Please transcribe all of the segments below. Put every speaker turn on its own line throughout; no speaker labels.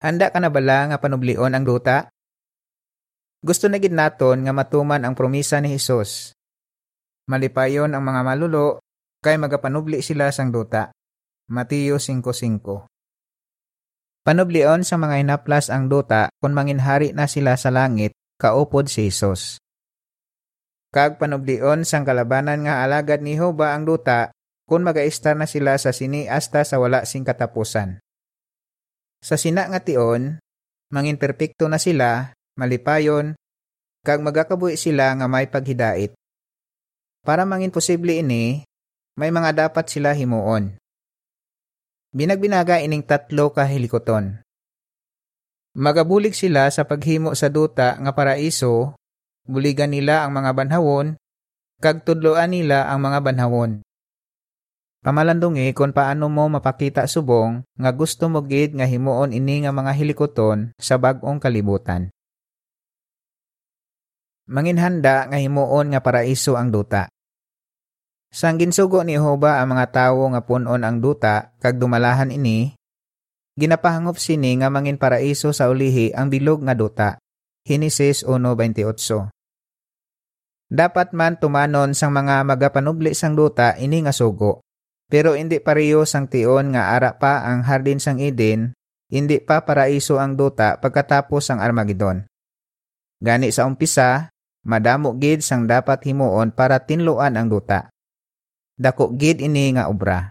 Handa ka na bala nga panublion ang duta? Gusto na gid naton nga matuman ang promisa ni Hesus. Malipayon ang mga malulo kay magapanubli sila sang duta. Mateo 5:5. Panublion sa mga hinaplas ang duta kung manginhari na sila sa langit kaupod si Hesus. Kag panublion sang kalabanan nga alagad ni Hoba ang duta kung magaistar na sila sa sini hasta sa wala sing katapusan. Sa sina nga tion, mangin perpekto na sila, malipayon, kag magakabuhi sila nga may paghidait. Para mangin posible ini, may mga dapat sila himuon. Binagbinaga ining tatlo ka helikoton. Magabulig sila sa paghimo sa duta nga paraiso, buligan nila ang mga banhawon, kag tudloan nila ang mga banhawon. Pamalandungi kung paano mo mapakita subong nga gusto mo gid nga himuon ini nga mga hilikoton sa bag-ong kalibutan. Manginhanda nga himuon nga paraiso ang duta. Sang ginsugo ni Jehova ang mga tawo nga punon ang duta kag dumalahan ini, ginapahangop sini nga mangin paraiso sa ulihi ang bilog nga duta. Hinesis 1:28. Dapat man tumanon sang mga magapanubli sang duta ini nga sugo. Pero hindi pareho sang tion nga ara pa ang hardin sang Eden, hindi pa paraiso ang duta pagkatapos ang Armageddon. Gani sa umpisa, madamo gid sang dapat himuon para tinluan ang duta. Dako gid ini nga obra.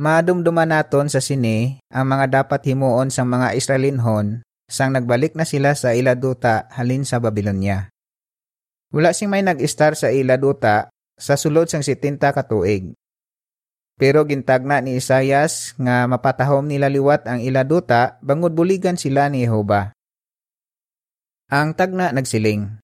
Madumduman naton sa sini ang mga dapat himuon sang mga Israelinhon sang nagbalik na sila sa ila duta halin sa Babylonia. Wala sing may nag-star sa ila duta sa sulod sang 70 katuig. Pero gintagna ni Isayas nga mapatahom nila liwat ang iladuta bangod buligan sila ni Jehova. Ang tagna nagsiling.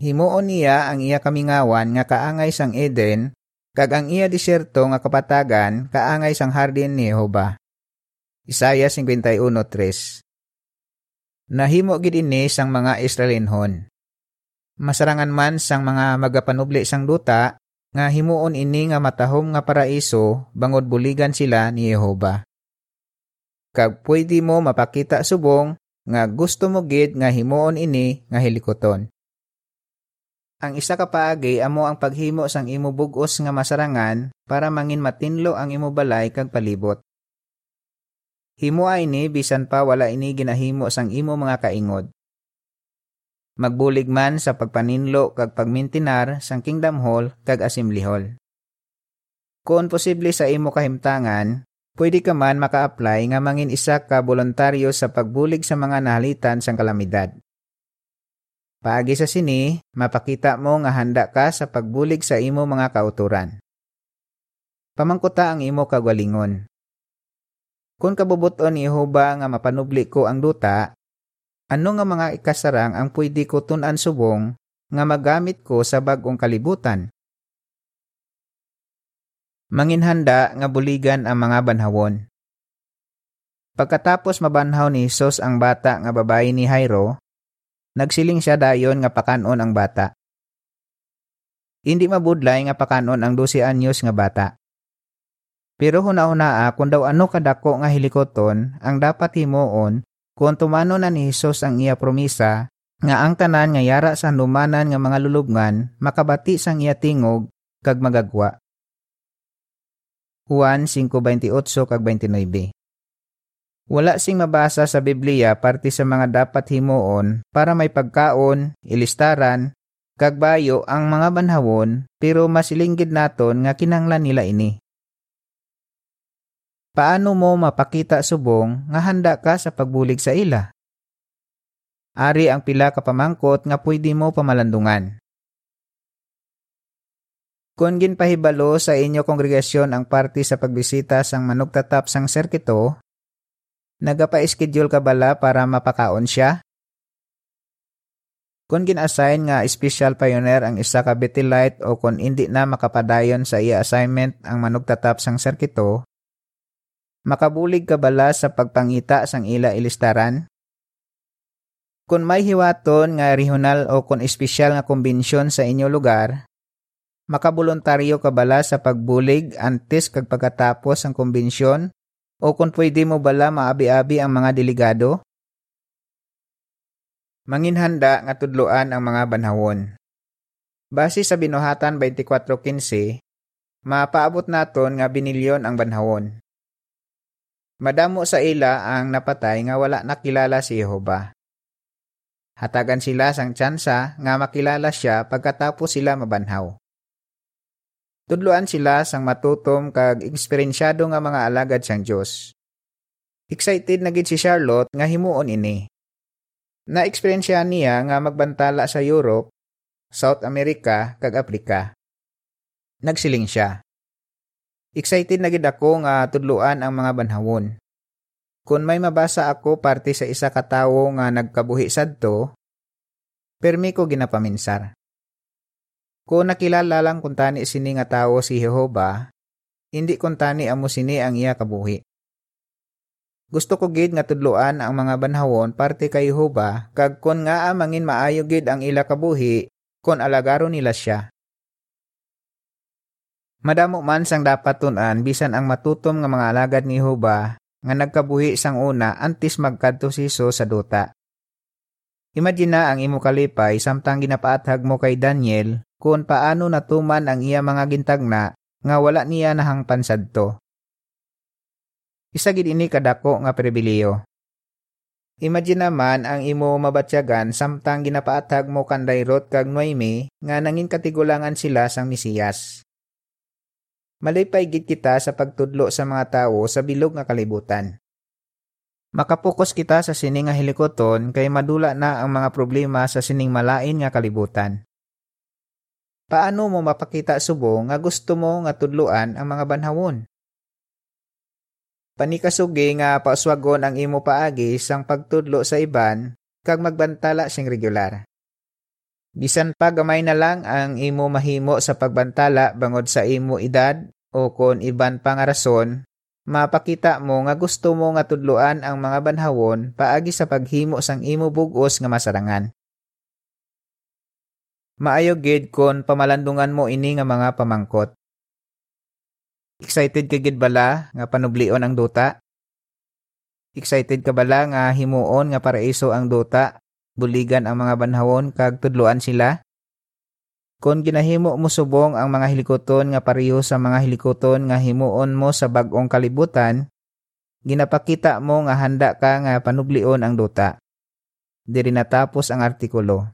Himuon niya ang iya kamingawan nga kaangay sang Eden kag ang iya disyerto nga kapatagan kaangay sang hardin ni Jehova. Isaya 51:3. Nahimo gid ini sang mga Israelinhon. Masarangan man sang mga magapanubli sang duta nga himuon ini nga matahom nga paraiso bangod buligan sila ni Jehova. Kag pwede mo mapakita subong nga gusto mo gid nga himuon ini nga hilikoton. Ang isa ka paagi amo ang paghimo sang imo bugos nga masarangan para mangin matinlo ang imo balay kag palibot. Himo ini bisan pa wala ini ginahimo sang imo mga kaingod magbulig man sa pagpaninlo kag pagmintinar sang Kingdom Hall kag Assembly Hall. Kung posible sa imo kahimtangan, pwede ka man maka-apply nga mangin isa ka voluntaryo sa pagbulig sa mga nahalitan sang kalamidad. Paagi sa sini, mapakita mo nga handa ka sa pagbulig sa imo mga kauturan. Pamangkuta ang imo kagwalingon. Kung kabubuton Jehova nga mapanubli ko ang duta, ano nga mga ikasarang ang pwede ko tunan subong nga magamit ko sa bagong kalibutan? Manginhanda nga buligan ang mga banhawon. Pagkatapos mabanhaw ni Hesus ang bata nga babae ni Jairo, nagsiling siya dayon nga pakanon ang bata. Hindi mabudlay nga pakanon ang 12 anyos nga bata. Pero huna-hunaa kung daw ano kadako nga hilikoton ang dapat himuon kung tumano na ni Hesus ang iya promisa, nga ang tanan nga yara sa numanan nga mga lulubngan, makabati sang iya tingog, kag magagwa. Juan 5.28 kag 29 Wala sing mabasa sa Biblia parte sa mga dapat himuon para may pagkaon, ilistaran, kag bayo ang mga banhawon pero masilinggid naton nga kinanglan nila ini. Paano mo mapakita subong nga handa ka sa pagbulig sa ila? Ari ang pila ka pamangkot nga pwede mo pamalandungan. Kung ginpahibalo sa inyo kongregasyon ang party sa pagbisita sang manugtatap sang serkito, nagapa-schedule ka bala para mapakaon siya? Kung gin-assign nga special pioneer ang isa ka Betylite o kung hindi na makapadayon sa iya assignment ang manugtatap sang serkito, Makabulig ka bala sa pagpangita sang ila ilistaran? Kung may hiwaton nga regional o kung espesyal nga kumbensyon sa inyo lugar, makaboluntaryo ka bala sa pagbulig antes kag pagkatapos ang kumbensyon O kung pwede mo bala maabi-abi ang mga delegado? Manginhanda nga tudloan ang mga banhawon. Base sa binuhatan 24.15, mapaabot naton nga binilyon ang banhawon. Madamo sa ila ang napatay nga wala nakilala si Jehova. Hatagan sila sang tsansa nga makilala siya pagkatapos sila mabanhaw. Tudloan sila sang matutom kag eksperensyado nga mga alagad sang Dios. Excited na gid si Charlotte nga himuon ini. Na-eksperyensya niya nga magbantala sa Europe, South America kag Africa. Nagsiling siya. Excited na gid ako nga tudloan ang mga banhawon. Kung may mabasa ako parte sa isa ka tawo nga nagkabuhi sadto, permi ko ginapaminsar. Kung nakilala lang kung tani sini nga tawo si Jehova, hindi kung tani amo sini ang iya kabuhi. Gusto ko gid nga tudloan ang mga banhawon parte kay Jehova kag kon nga amangin maayo gid ang ila kabuhi kon alagaro nila siya. Madamo man sang dapat tunan bisan ang matutom nga mga alagad ni Jehova nga nagkabuhi sang una antes magkadto siso sa duta. Imagine na ang imo kalipay samtang ginapaathag mo kay Daniel kung paano natuman ang iya mga gintagna nga wala niya nahang pansadto. Isa gid ini kadako nga pribiliyo. Imagine naman ang imo mabatyagan samtang ginapaathag mo kanday Rot kag Noemi nga nangin katigulangan sila sang Mesiyas. Malipay gid kita sa pagtudlo sa mga tawo sa bilog nga kalibutan. Makapokus kita sa sining nga hilikoton kay madula na ang mga problema sa sining malain nga kalibutan. Paano mo mapakita subo nga gusto mo nga tudluan ang mga banhawon? Panikasugi nga pauswagon ang imo paagi sang pagtudlo sa iban kag magbantala sing regular. Bisan pa gamay na lang ang imo mahimo sa pagbantala bangod sa imo edad o kon iban pang rason, mapakita mo nga gusto mo nga tudloan ang mga banhawon paagi sa paghimo sang imo bugos nga masarangan. Maayo gid kon pamalandungan mo ini nga mga pamangkot. Excited ka gid bala nga panublion ang duta? Excited ka bala nga himuon nga paraiso ang duta, buligan ang mga banhawon kag tudloan sila? Kung ginahimo mo subong ang mga hilikoton nga pareho sa mga hilikoton nga himuon mo sa bag-ong kalibutan, ginapakita mo nga handa ka nga panublion ang duta. Diri natapos ang artikulo.